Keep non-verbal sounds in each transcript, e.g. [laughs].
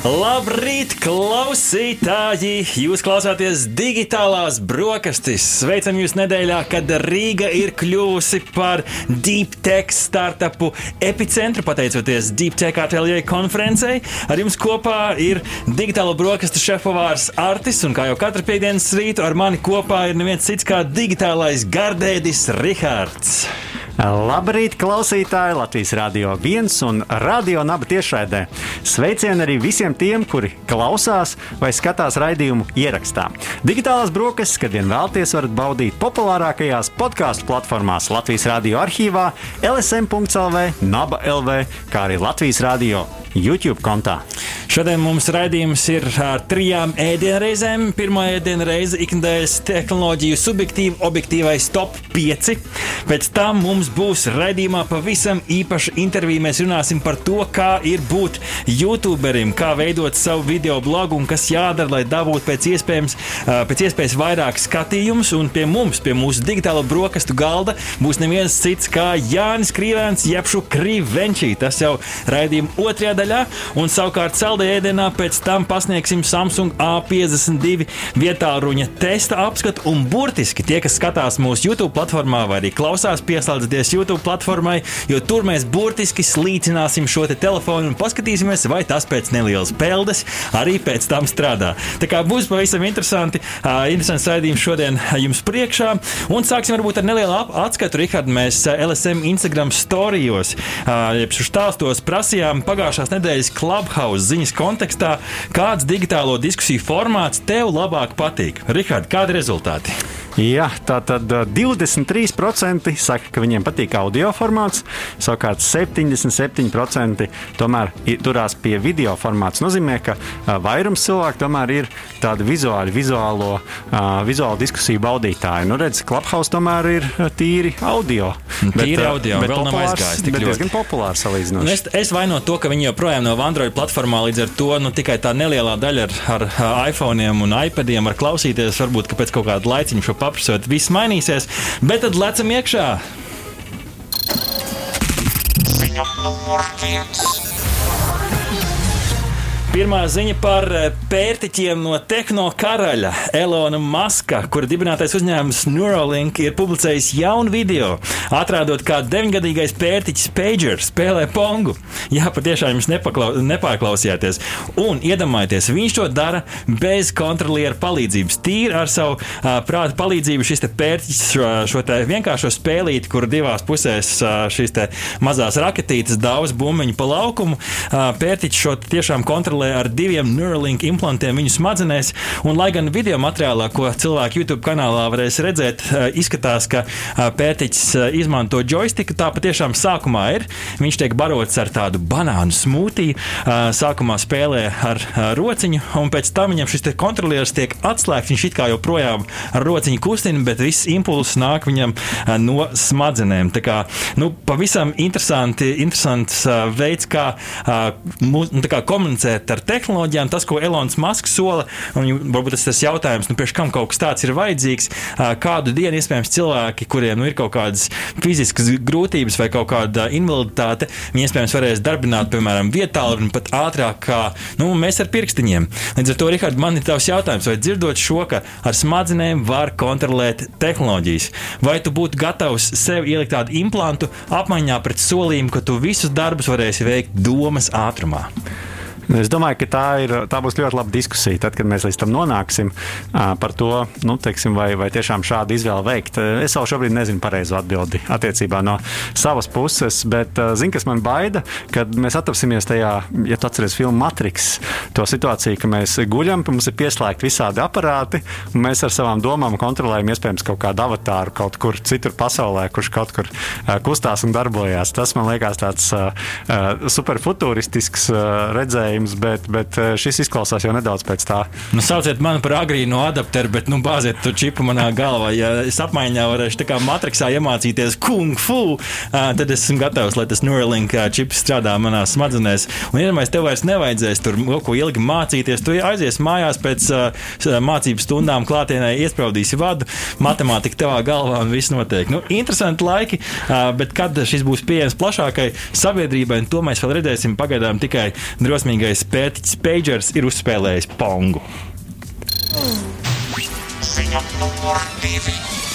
Labrīt, klausītāji! Jūs klausāties digitālās brokastis. Sveicam jūs nedēļā, kad Rīga ir kļuvusi par Deep Tech startupu epicentru, pateicoties Deep Tech atelier konferencei. Ar jums kopā ir digitālo brokastu šefpavārs Artis, un kā jau katru piekdienas rītu ar mani kopā ir neviens cits kā digitālais gardēdis Rihards. Labrīt, klausītāji! Latvijas Rādio 1 un Radio Naba tiešraidē. Sveicieni arī visiem tiem, kuri klausās vai skatās raidījumu ierakstā. Digitālās brokastis, kad vien vēlaties, varat baudīt populārākajās podkāstu platformās Latvijas Rādio arhīvā, LSM.CLV, Naba LV, kā arī Latvijas Rādio YouTube kontā. Šodien mums raidījums ir ar trijām ēdienreizēm. Pirmā ēdienreize - ikdienas tehnoloģiju subjektīva, objektīvais top 5. Pēc tam mums būs raidījumā pavisam īpaša intervija. Mēs runāsim par to, kā ir būt YouTuberim, kā veidot savu video blogu un kas jādara, lai dabūtu pēc iespējas, pēc iespējas vairāk skatījumus. Un pie mums, pie mūsu digitālo brokastu galda, būs neviens cits kā Jānis Krīvēns, jebšu Krīvenčī. Tas jau raidījuma otrajā daļā. Un savukārt saldējā ēdienā pēc tam pasniegsim Samsung A52 vietā ruņa testa apskatu. Un burtiski tie, kas skatās mūsu YouTube platformā vai arī klausās, pieslēdzieties YouTube platformai, jo tur mēs burtiski slīcināsim šo te telefonu un paskatīsimies, vai tas pēc nelielas peldes arī pēc tam strādā. Tā kā būs pavisam interesanti, uh, interesants raidījums šodien jums priekšā. Un sāksim varbūt ar nelielu atskatu, Rihard. Mēs LSM Instagram storijos, uh, jeb stāstos prasījām pagājušās nedēļas Clubhouse ziņas kontekstā, kāds digitālo diskusiju formāts tev labāk patīk. Rihard, kādi rezultāti? Jā, tā tad 23% saka, ka viņiem patīk audio formāts, savukārt 77% tomēr turās pie video formāta. Tas nozīmē, ka vairums cilvēku tomēr ir tādi vizuāli, vizuālo, vizuālo diskusiju baudītāji. Nu, redz, Clubhouse tomēr ir tīri audio. Tīri bet, audio, bet vēl nav aizgājis tik ļoti. diezgan populārs salīdzinoši. Nu, es, es vainoju to, ka viņi joprojām nav Android platformā, līdz ar to nu, tikai tā nelielā daļa ar, ar, iPhone un iPadiem var klausīties. Varbūt pēc kaut kāda laiciņa šo paprasot, viss mainīsies. Bet tad lecam iekšā! Ziņa numur viens. Pirmā ziņa par eh, pērtiķiem no tehnokaraļa Elona Maska, kura dibinātais uzņēmums Neuralink ir publicējis jaunu video, atrādot, kā deviņgadīgais pērtiķis Pager spēlē pongu. Jā, patiešām jums nepārklausījāties. Un iedomājieties, viņš to dara bez kontroliera palīdzības. Tīri ar savu uh, prāta palīdzību šis pērtiķis šo, šo vienkāršo spēlīti, kur divās pusēs uh, šīs mazās raketītes daudz bumbiņu pa laukumu, uh, pērtiķis šo tiešām kontrolē ar diviem Neuralink implantiem viņu smadzenēs. Un, lai gan video materiālā, ko cilvēki YouTube kanālā varēs redzēt, eh, izskatās, ka eh, pētiķis eh, izmanto joystiku, tā patiešām sākumā ir. Viņš tiek barots ar tādu banānu smūtiju, sākumā spēlē ar rociņu, un pēc tam viņam šis kontrolieris tiek atslēgts. Viņš it kā joprojām ar rociņu kustina, bet viss impulss nāk viņam no smadzenēm. Tā kā nu, pavisam interesanti, interesants veids, kā, nu, kā komunicēt ar tehnoloģijām, tas, ko Elonas Masks sola, un varbūt tas ir tas jautājums, nu, pēc kam kaut kas tāds ir vajadzīgs, kādu dienu iespējams cilvēki, kuriem nu, ir kaut kādas fiziskas grūtības vai kaut kāda invaliditāte, viņi iespējams varēs darbināt, piemēram, vietā, un pat ātrāk kā nu, mēs ar pirkstiņiem. Līdz ar to, Rihard, man ir tavs jautājums, vai dzirdot šo, ka ar smadzenēm var kontrolēt tehnoloģijas, vai tu būtu gatavs sev ielikt tādu implantu apmaiņā pret solījumu, ka tu visus darbus varēsi veikt domas ātrumā? Es domāju, ka tā, ir, tā būs ļoti laba diskusija. Tad, kad mēs līdz tam nonāksim par to, nu, teiksim, vai, vai tiešām šādu izvēli veikt. Es jau šobrīd nezinu pareizo atbildi attiecībā no savas puses, bet zinu, kas man baida, kad mēs atrapsimies tajā, ja tu atceries filmu Matrix, to situāciju, ka mēs guļam, mums ir pieslēgti visādi aparāti, un mēs ar savām domām kontrolējam iespējams kaut kādu avatāru kaut kur citur pasaulē, kurš kaut kur kustās un darbojās. Tas man liekas tāds superfuturistisks redzējums risinājums, bet, bet šis izklausās jau nedaudz pēc tā. Nu, sauciet mani par agrīnu adapteru, bet nu, bāziet to čipu manā galvā. Ja es apmaiņā varēšu tā kā matriksā iemācīties kung fu, tad esmu gatavs, lai tas Neuralink čips strādā manā smadzenēs. Un, mēs tev vairs nevajadzēs tur kaut ko ilgi mācīties, tu aizies mājās pēc mācību stundām klātienē, iespraudīsi vadu, matemātika tevā galvā un viss notiek. Nu, interesanti laiki, bet kad šis būs pieejams plašākai sabiedrībai, to mēs vēl redzēsim. Pagaidām tikai drosmīgais pētiķis Pagers ir uzspēlējis pongu. Ziņa numur divi.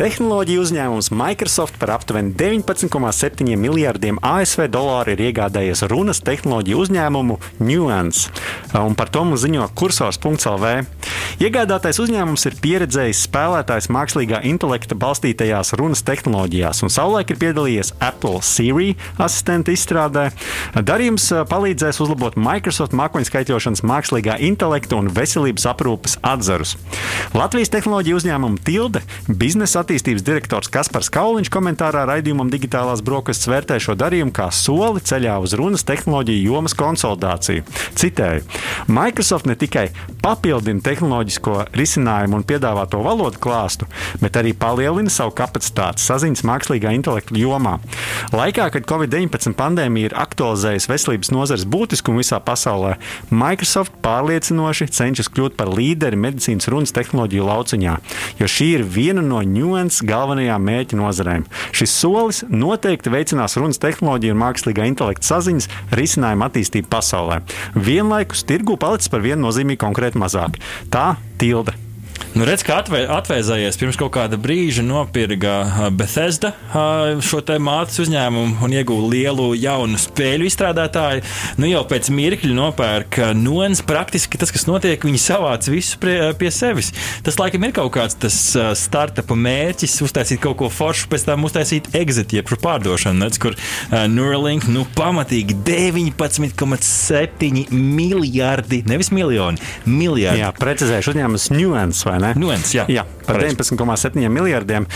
Tehnoloģiju uzņēmums Microsoft par aptuveni 19,7 miljardiem ASV dolāru ir iegādājies runas tehnoloģiju uzņēmumu Nuance, un par to mums ziņo kursors.lv. Iegādātais uzņēmums ir pieredzējis spēlētājs mākslīgā intelekta balstītajās runas tehnoloģijās, un savulaik ir piedalījies Apple Siri asistenta izstrādē. Darījums palīdzēs uzlabot Microsoft mākoņskaitļošanas mākslīgā intelekta un veselības aprūpes atzarus. Latvijas tehnoloģiju uzņēmumu Tilde biznesa attīstības direktors Kaspars Kauliņš komentārā raidījumam Digitālās brokastis vērtē šo darījumu kā soli ceļā uz runas tehnoloģiju jomas konsolidāciju. Citēju: Microsoft ne tikai papildina tehnoloģisko risinājumu un piedāvāto valodu klāstu, bet arī palielina savu kapacitāti saziņas mākslīgā intelekta jomā. Laikā, kad Covid-19 pandēmija ir aktualizējusi veselības nozares būtiskumu visā pasaulē, Microsoft pārliecinoši cenšas kļūt par līderi medicīnas runas tehnoloģiju lauciņā, jo šī ir viena no ņū Nuance galvenajām mēķa nozarēm. Šis solis noteikti veicinās runas tehnoloģiju un mākslīgā intelekta saziņas risinājumu attīstību pasaulē. Vienlaikus tirgu palicis par vienu nozīmīgi konkrēti mazāk. Tā tilde. Nu, redz, kā atvē, atvēzējies pirms kaut kāda brīža nopirka Bethesda šo te mātes uzņēmumu un ieguva lielu jaunu spēļu izstrādātāju. Nu, jau pēc mirkļa nopērka Nuens. Praktiski tas, kas notiek, viņi savāc visu pie, pie sevis. Tas laikam ir kaut kāds tas startup mērķis, uztaisīt kaut ko foršu, pēc tam uztaisīt exit, jeb pārdošanu, redz, kur uh, Neuralink nu, pamatīgi 19,7 miljardi, nevis miljoni, miljardi. Jā, precizēšu uzņēmums Nuens vai ne? Nuens, jā. jā par 19,7 miljardiem.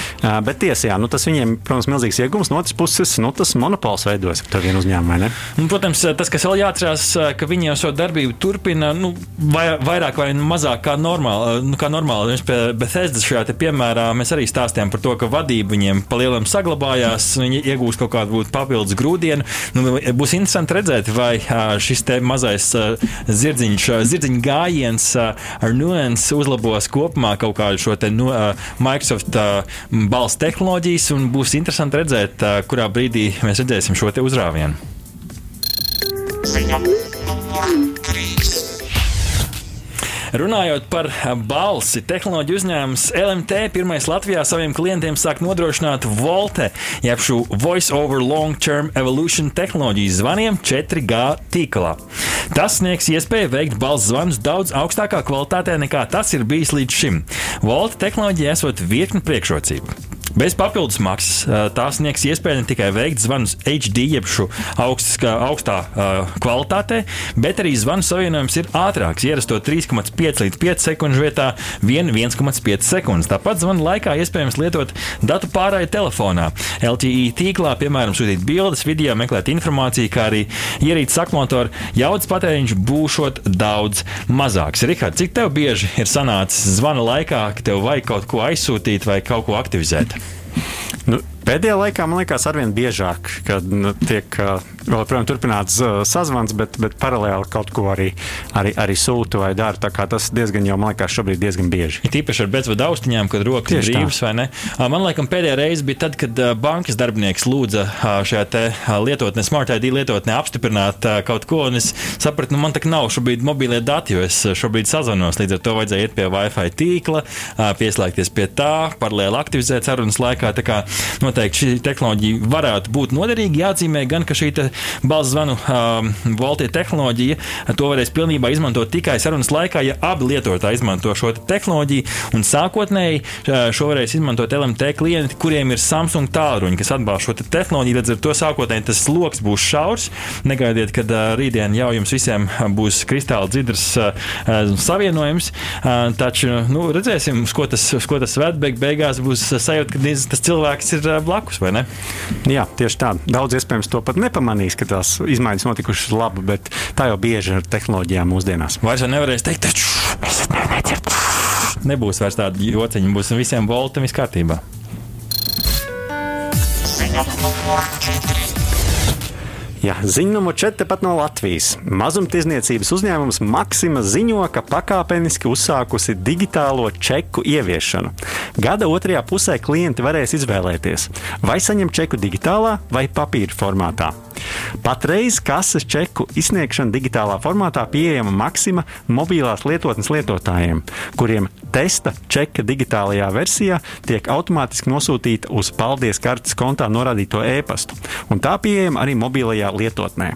Bet tiesa, jā, nu, tas viņiem, protams, milzīgs iegums. No otras puses, nu, tas monopols veidojas ar vienu uzņēmumu, vai ne? Un, protams, tas, kas vēl jāatcerās, ka viņi jau savu darbību turpina nu, vai, vairāk vai mazāk kā normāli. Nu, kā normāli. Pie Bethesda šajā piemērā mēs arī stāstījām par to, ka vadība viņiem palielam saglabājās, viņi iegūst kaut kādu papildus grūdienu. Nu, būs interesanti redzēt, vai šis mazais zirdziņš, zirdziņa gājiens ar nuansu uzlabos kopumā kaut kādu šo te nu, Microsoft balss tehnoloģijas, un būs interesanti redzēt, kurā brīdī mēs redzēsim šo uzrāvienu. Ziņa numur 3. Runājot par balsi, tehnoloģiju uzņēmums LMT pirmais Latvijā saviem klientiem sāk nodrošināt Volte, jeb šo Voice over Long Term Evolution tehnoloģijas zvaniem 4G tīklā. Tas sniegs iespēju veikt balss zvanus daudz augstākā kvalitātē nekā tas ir bijis līdz šim. Volta tehnoloģija esot virkni priekšrocību. Bez papildus maksas tās sniegs iespēju ne tikai veikt zvanus HD, jeb augstā kvalitātē, bet arī zvanu savienojums ir ātrāks. Ierasto 3,5 līdz 5 sekundžu vietā 1,5 sekundes. Tāpat zvanu laikā iespējams lietot datu pārēju telefonā. LTE tīklā, piemēram, sūtīt bildes, video, meklēt informāciju, kā arī ierīces akumulators jaudas patēriņš būšot daudz mazāks. Rihards, cik tev bieži ir sanācis zvana laikā, ka tev vajag kaut ko aizsūtīt vai kaut ko aktivizēt? Nu, Pēdējā laikā man liekas, arvien biežāk, kad nu, tiek joprojām turpināts uh, sazvans, bet, bet paralēli kaut ko arī, arī, arī sūta vai dara. Tas diezgan jau, man liekas, šobrīd diezgan bieži. Ir tīpaši ar bezvadu austiņām, kad rokas ir brīvas, vai ne? Man liekas, pēdējā reize bija tad, kad bankas darbinieks lūdza šajā lietotnē, Smart ID lietotnē apstiprināt kaut ko, un es sapratu, nu man tā nav šobrīd mobilie dati, jo es šobrīd sazvanos, līdz ar to vajadzēja iet pie Wi-Fi tīkla, pieslēgties pie tā, paralēli aktivizēt sarunas laikā. Tā kā, no, noteikti šī tehnoloģija varētu būt noderīga. Jāatzīmē gan, ka šī balss zvanu um, voltie tehnoloģija to varēs pilnībā izmantot tikai sarunas laikā, ja abi lietotāji izmanto šo te tehnoloģiju. Un sākotnēji šo varēs izmantot LMT klienti, kuriem ir Samsung tālruņi, kas atbalsta šo te tehnoloģiju. Līdz ar to sākotnēji tas sloks būs šaurs. Negaidiet, kad uh, rītdien jau jums visiem būs kristāli dzidrs uh, savienojums. Uh, taču nu, redzēsim, uz ko tas, uz ko tas ved. Beig beigās būs sajūta, ka tas cilvēks ir blakus, vai ne? Jā, tieši tā. Daudz iespējams to pat nepamanīs ka tās izmaiņas notikušas labi, bet tā jau bieži ar tehnoloģijām mūsdienās. Vairs nevarēs teikt, ka nebūs vairs tāda jociņa, būs visiem voltam viss kārtībā. Jā, ziņa numur 4 pat no Latvijas. Mazumtirdzniecības uzņēmums Maksima ziņo, ka pakāpeniski uzsākusi digitālo čeku ieviešanu. Gada otrajā pusē klienti varēs izvēlēties, vai saņemt čeku digitālā vai papīra formātā. Patreiz kases čeku izsniegšana digitālā formātā pieejama Maksima mobilās lietotnes lietotājiem, kuriem testa čeka digitālajā versijā tiek automātiski nosūtīta uz paldies kartes kontā norādīto e-pastu, un tā pieejama arī mobilajā lietotnē.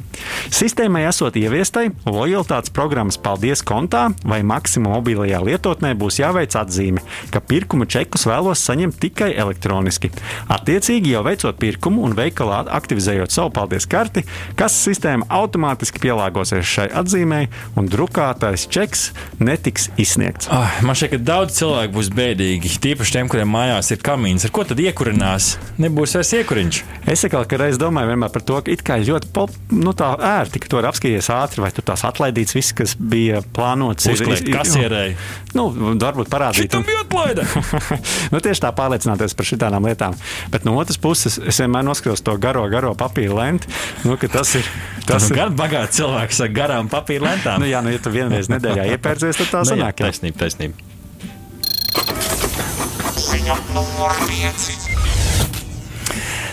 Sistēmai esot ieviestai, lojalitātes programmas paldies kontā vai Maksima mobilajā lietotnē būs jāveic atzīme, ka pirkuma čekus vēlos saņemt tikai elektroniski. Attiecīgi, jau veicot pirkumu un veikalā aktivizējot savu paldies karti, kas sistēma automātiski pielāgosies šai atzīmei, un drukātais čeks netiks izsniegts. Oh, man šķiet, ka daudz cilvēku būs bēdīgi. Tīpaši tiem, kuriem mājās ir kamīns. Ar ko tad iekurinās? Nebūs vairs iekuriņš. Es atkal, ka reiz domāju par to, ka it kā ļoti pop, nu, tā ērti, ka tu vari apskatīties ātri, vai tur tās atlaidīts viss, kas bija plānots. Uzkliegt kasierēji. Nu, varbūt parādīt. Šitam bija atlaide. [laughs] nu, tieši tā pārliecināties par šitām lietām. Bet no otras puses, es vienmēr noskatos to garo, garo papīra lenti. Nu, tas ir. Tas nu, ir gan bagāts cilvēks ar garām papīra lentām. nu, jā, nu, ja tu vienreiz nedēļā iepērcies, tad tā Nu, sanāk. jā. Taisnība, taisnība.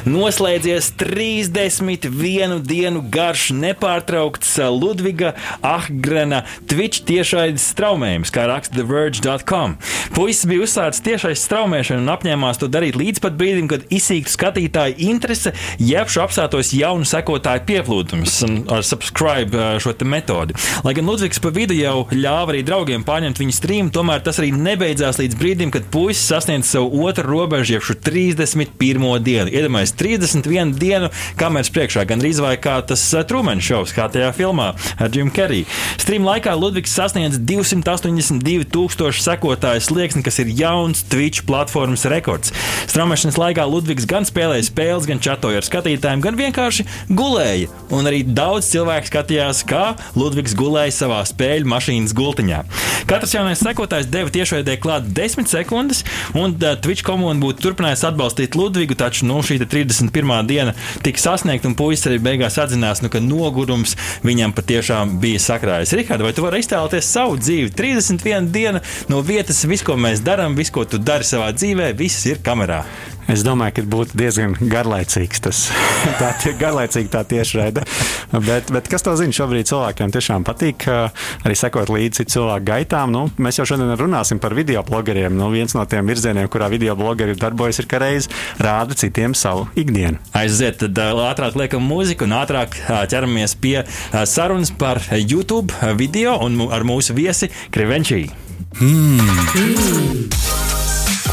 Noslēdzies 31 dienu garš nepārtraukts Ludviga Ahgrena Twitch tiešraides straumējums, kā raksta TheVerge.com. Puisis bija uzsācis tiešais straumēšanu un apņēmās to darīt līdz pat brīdim, kad izsīktu skatītāju interese, jeb šo apstātos jaunu sekotāju pieplūdums ar subscribe ā, šo metodi. Lai gan Ludvigs pa vidu jau ļāva arī draugiem pārņemt viņa streamu, tomēr tas arī nebeidzās līdz brīdim, kad puisis sasniedz savu otru robežu, jeb šo 31. dienu. Iedomājieties, 31 dienu kameras priekšā, gan arī kā tas Trumans šovs, kā tajā filmā ar Jim Carrey. Stream laikā Ludvigs sasniedz 282 tūkstošu sekotāju slieksni, kas ir jauns Twitch platformas rekords. Straumēšanas laikā Ludvigs gan spēlēja spēles, gan čatoja ar skatītājiem, gan vienkārši gulēja. Un arī daudz cilvēku skatījās, kā Ludvigs gulēja savā spēļu mašīnas gultiņā. Katrs jaunais sekotājs deva tiešraidē klāt 10 sekundes, un uh, Twitch komanda būtu turpinājusi atbalstīt Ludvigu, taču nu, šī te 31. diena tika sasniegta, un puisis arī beigās atzinās, nu, ka nogurums viņam patiešām bija sakrājis. Rihards, vai tu vari iztēloties savu dzīvi? 31 diena no vietas, viss, ko mēs darām, viss, ko tu dari savā dzīvē, viss ir kamerā. Es domāju, ka būtu diezgan garlaicīgs tas. [laughs] tā ir garlaicīga tā tiešraide. Bet, bet kas to zina? Šobrīd cilvēkiem tiešām patīk arī sekot līdzi cilvēku gaitām. Nu, mēs jau šodien runāsim par video blogeriem. Nu, viens no tiem virzieniem, kurā video blogeri darbojas, ir, ka reiz rāda citiem savu ikdienu. Aiziet, tad ātrāk liekam mūziku un ātrāk ķeramies pie sarunas par YouTube video un ar mūsu viesi Krivenčī.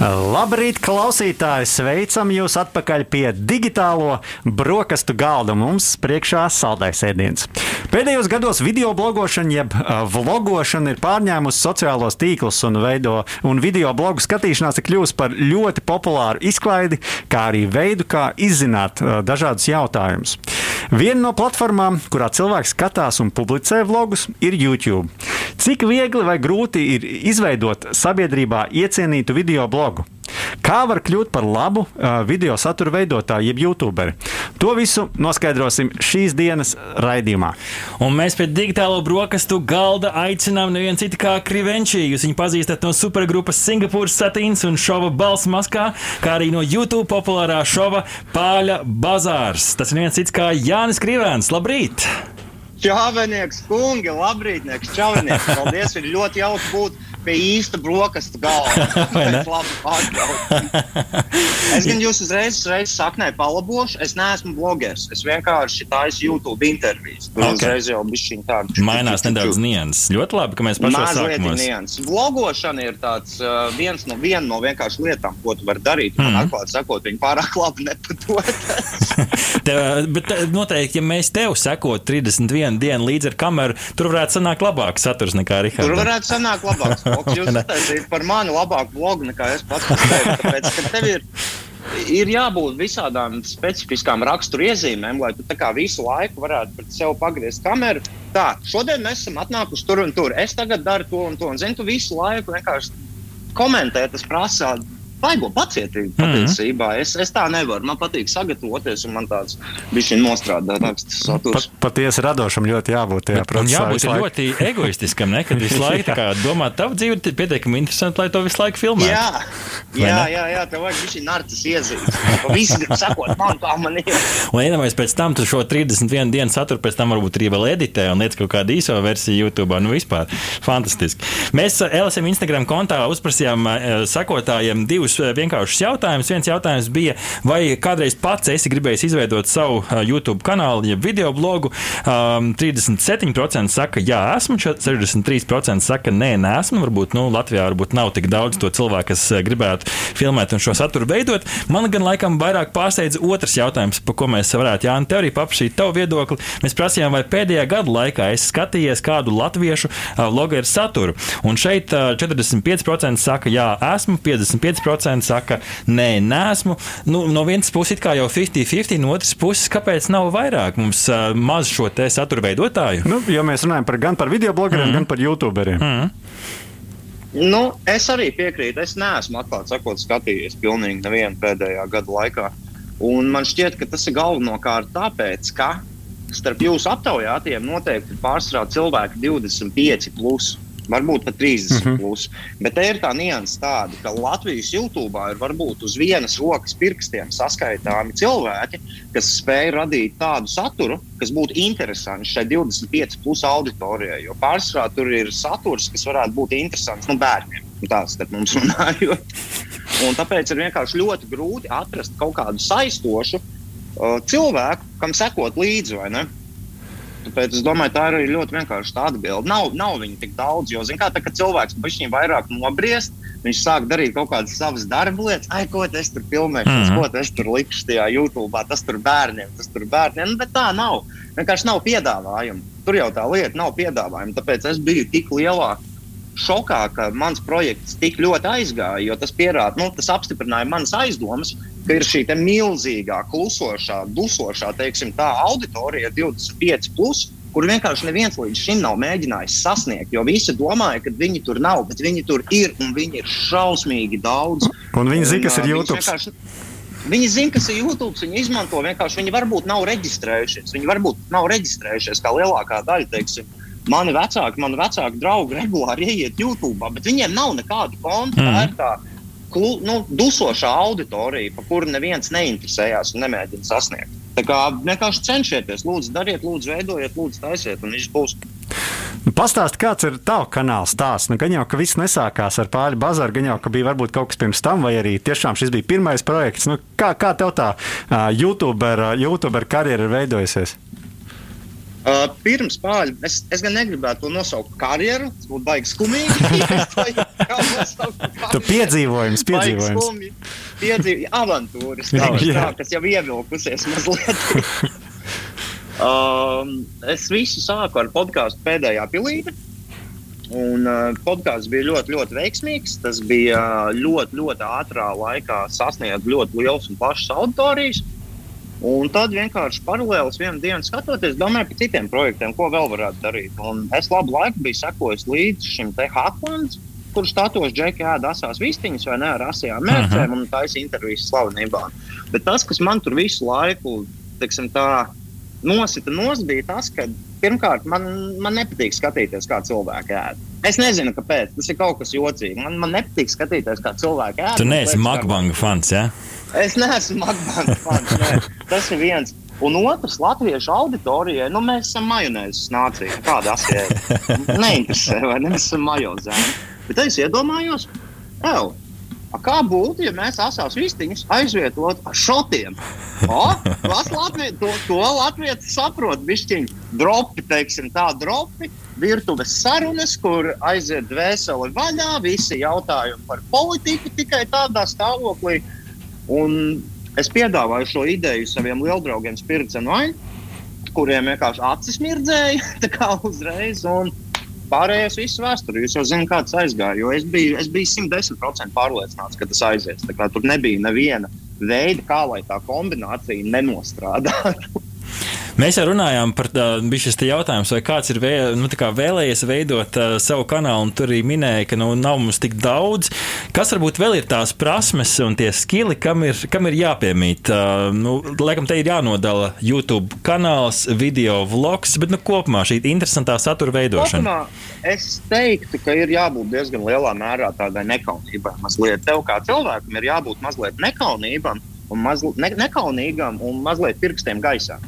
Labrīt, klausītāji! Sveicam jūs atpakaļ pie digitālo brokastu galda. Mums priekšā saldais ēdiens. Pēdējos gados video blogošana, jeb vlogošana, ir pārņēmusi sociālos tīklus un, veido, un video blogu skatīšanās ir kļuvusi par ļoti populāru izklaidi, kā arī veidu, kā izzināt dažādus jautājumus. Viena no platformām, kurā cilvēks skatās un publicē vlogus, ir YouTube. Cik viegli vai grūti ir izveidot sabiedrībā iecienītu video blogu? Kā var kļūt par labu uh, video satura veidotāju, jeb youtuberi? To visu noskaidrosim šīs dienas raidījumā. Un mēs pie digitālo brokastu galda aicinām nevienu citu kā Krivenčī. Jūs viņu pazīstat no supergrupas Singapūras satīns un šova balss maskā, kā arī no YouTube populārā šova Pāļa bazārs. Tas ir viens cits kā Jānis Krivēns. Labrīt! Čāvenieks, kungi, labrītnieks, čāvenieks. [laughs] Paldies, ir ļoti jauki būt pie īsta brokastu [laughs] pārtraukuma. Es gan jūs uzreiz, uzreiz saknē palabošu, es neesmu blogeris. Es vienkārši taisu YouTube intervijas. Tur Ok. okay. uzreiz jau bišķiņ tādu. Mainās nedaudz nianses. Ļoti labi, ka mēs Mazliet sākumos. nianses. Vlogošana ir tāds, uh, viens no, viena no vienkārši lietām, ko tu vari darīt. Man Mhm. atklāti sakot, viņi pārāk labi nepadodas. [laughs] Tev, bet te- noteikti, ja mēs tev sekot 31 dienu līdzi ar kameru, tur varētu sanākt labāks saturs nekā Tur Rihards. varētu sanākt labāks bloks. Jūs uztaisījāt par mani labāku blogu nekā es pats. Tāpēc, ka tev ir, ir jābūt visādām specifiskām raksturu iezīmēm, lai tu visu laiku varētu pret sevi pagriezt kameru. Tā, šodien mēs esam atnākuši tur un tur. Es tagad daru to un to. Un, zini, tu visu laiku vienkārši komentē, tas prasa. Baigo pacietību patiesībā. Es, es tā nevaru. Man patīk sagatavoties, un man tāds bija nostrādāt rakstus saturs. Pat, patiesi radošam ļoti jābūt tajā Un procesā. jābūt ļoti egoistiskam, ne? Kad visu [laughs] laiku domā, tavu dzīvi ir pietiekami interesanti, lai to visu laiku filmētu. Jā, jā, jā, jā, tev vajag šī narcis iezīmes. Visi grib sakot, man kā man ir. Un iedomājieties, pēc tam tu šo 31 dienu saturu pēc tam varbūt arī vēl editē un liec kaut kādu īso versiju YouTube. Nu, vispār fantastiski. Mēs eh, LSM Instagram kontā uzprasījām eh, sakotājiem divus eh, vienkāršus jautājumus. Viens jautājums bija, vai kādreiz pats esi gribējis izveidot savu eh, YouTube kanālu, jeb video blogu. Um, 37% saka, jā, esmu, 63% saka, nē, nesmu. Varbūt nu, Latvijā varbūt nav tik daudz to cilvēku, kas eh, gribētu filmēt un šo saturu veidot. Man gan laikam vairāk pārsteidz otrs jautājums, par ko mēs varētu, Jānis, te arī paprasīt tavu viedokli. Mēs prasījām, vai pēdējā gada laikā esi skatījies kādu latviešu vlogeru saturu. Un šeit uh, 45% saka, jā, esmu, 55% saka, nē, nesmu. Nu, no vienas puses, it kā jau 50-50, no otras puses, kāpēc nav vairāk mums uh, maz šo te satura veidotāju? Nu, jo mēs runājam par, gan par video blogeriem, mm. gan par youtuberiem. Mm. Nu, es arī piekrītu. Es neesmu atklāti sakot, skatījies pilnīgi nevienu pēdējā gada laikā. Un man šķiet, ka tas ir galvenokārt tāpēc, ka starp jūsu aptaujātiem noteikti ir pārsvarā cilvēki 25. Plus. Varbūt pat 30. Mm -hmm. plus. Bet te ir tā nianses tāda, ka Latvijas YouTube ir varbūt uz vienas rokas pirkstiem saskaitāmi cilvēki, kas spēj radīt tādu saturu, kas būtu interesants šai 25 plus auditorijai. Jo pārsvarā tur ir saturs, kas varētu būt interesants nu, bērniem. Nu, Tāds starp mums runājot. Un tāpēc ir vienkārši ļoti grūti atrast kaut kādu saistošu uh, cilvēku, kam sekot līdzi. Tāpēc es domāju, tā ir ļoti vienkārša atbilde. Nav, nav viņa tik daudz, jo, zināmā mērā, kad cilvēks viņam vairāk nobriest, viņš sāk darīt kaut kādas savas darba lietas, ai, ko es tur filmēšu, mm -hmm. ko es tur likšu tajā YouTube, tas tur bērniem, tas tur bērniem. Nu, bet tā nav. Vienkārši nav piedāvājuma. Tur jau tā lieta nav piedāvājuma. Tāpēc es biju tik lielā šokā, ka mans projekts tik ļoti aizgāja, jo tas pierāda, nu, tas apstiprināja manas aizdomas, ka ir šī milzīgā, klusošā, dusošā, teiksim, tā auditorija 25, plus, kur vienkārši neviens līdz šim nav mēģinājis sasniegt. Jo visi domāja, ka viņi tur nav, bet viņi tur ir un viņi ir šausmīgi daudz. Un viņi zina, kas ir YouTube. Viņi zina, kas ir YouTube, viņi izmanto vienkārši. Viņi varbūt nav reģistrējušies. Viņi varbūt nav reģistrējušies kā lielākā daļa, teiksim, mani vecāki, mani vecāki draugi regulāri ieiet YouTube, bet viņiem nav nekādu konta. Mm. Tā ir tā klu, nu, dusošā auditorija, par kuru neviens neinteresējās un nemēģina sasniegt. Tā kā vienkārši cenšieties, lūdzu, dariet, lūdzu, veidojiet, lūdzu, taisiet, un viņš būs. Pastāst, kāds ir tavs kanāls stāsts? Nu, gan jau, ka viss nesākās ar pāri bazaru, gan jau, ka bija varbūt kaut kas pirms tam, vai arī tiešām šis bija pirmais projekts. Nu, kā, kā tev tā uh, YouTuber, uh, YouTuber karjera ir veidojusies? Uh, pirms pāri, es, es gan negribētu to nosaukt par karjeru. Tas būtu baigi skumīgi. Vai kā nosaukt par Tu karjeru? piedzīvojums, piedzīvojums. skumji. Piedzīv... Avantūras, tā, tā, kas jau ievilkusies mazliet. [laughs] um, es visu sāku ar podkāstu pēdējā pilīte. Un uh, podkāsts bija ļoti, ļoti veiksmīgs. Tas bija uh, ļoti, ļoti ātrā laikā sasniegt ļoti liels un plašs auditorijas. Un tad vienkārši paralēli vienā dienā skatoties, domāju par citiem projektiem, ko vēl varētu darīt. Un es labu laiku biju sekojis līdz šim te Haklands, kurš status džeki ēda asās vistiņas vai ne ar asajām mērķiem un taisa intervijas slavenībām. Bet tas, kas man tur visu laiku, teiksim tā, nosita nos, bija tas, ka pirmkārt man, man nepatīk skatīties, kā cilvēki ēd. Es nezinu, kāpēc. Tas ir kaut kas jocīgs. Man, man nepatīk skatīties, kā cilvēki ēd. Tu neesi Makbanga fans, jā? Ja? Es neesmu Makbāns fans. nē. Tas ir viens. Un otrs, latviešu auditorijai, nu, mēs esam majonēzes nācija. Kāda asēta? Neinteresē, vai ne? Mēs esam majozēni. Bet es iedomājos, a kā būtu, ja mēs asās vistiņus aizvietotu ar šotiem? O, kas Latvijas, to, to Latvijas saprot, bišķiņi, dropi, teiksim, tā dropi, virtuves sarunas, kur aiziet dvēseli vaļā, visi jautājumi par politiku tikai tādā stāvoklī. Un es piedāvāju šo ideju saviem lieldraugiem Spiritsenoim, kuriem vienkārši acis mirdzēja [laughs] uzreiz. Un, Pārējais viss vēsture. Jūs jau zināt, kā tas aizgāja. Es biju, es biju 110% pārliecināts, ka tas aizies. Tur nebija neviena veida, kā lai tā kombinācija nenostrādātu. [laughs] Mēs jau runājām par šis jautājums, vai kāds ir vēl, nu, kā vēlējies veidot uh, savu kanālu, un tur arī minēja, ka nu, nav mums tik daudz. Kas varbūt vēl ir tās prasmes un tie skili, kam ir, kam ir jāpiemīt? Uh, nu, laikam, te ir jānodala YouTube kanāls, video vlogs, bet nu, kopumā šī interesantā satura veidošana. Kopumā es teiktu, ka ir jābūt diezgan lielā mērā tādai nekaunībai. Mazliet tev kā cilvēkam ir jābūt mazliet nekaunībam un mazliet ne, nekaunīgam un mazliet pirkstiem gaisā.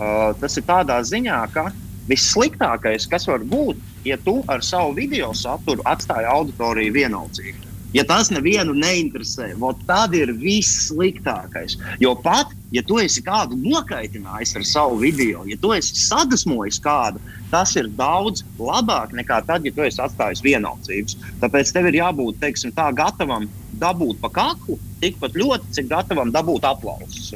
Uh, tas ir tādā ziņā, ka vissliktākais, kas var būt, ja tu ar savu video saturu atstāji auditoriju vienaldzīgu. Ja tas nevienu neinteresē, tad ir viss sliktākais. Jo pat, ja tu esi kādu nokaitinājis ar savu video, ja tu esi sadusmojis kādu, tas ir daudz labāk nekā tad, ja tu esi atstājis vienaldzīgus. Tāpēc tev ir jābūt teiksim, tā, gatavam dabūt pa kaklu tikpat ļoti, cik gatavam dabūt aplausus.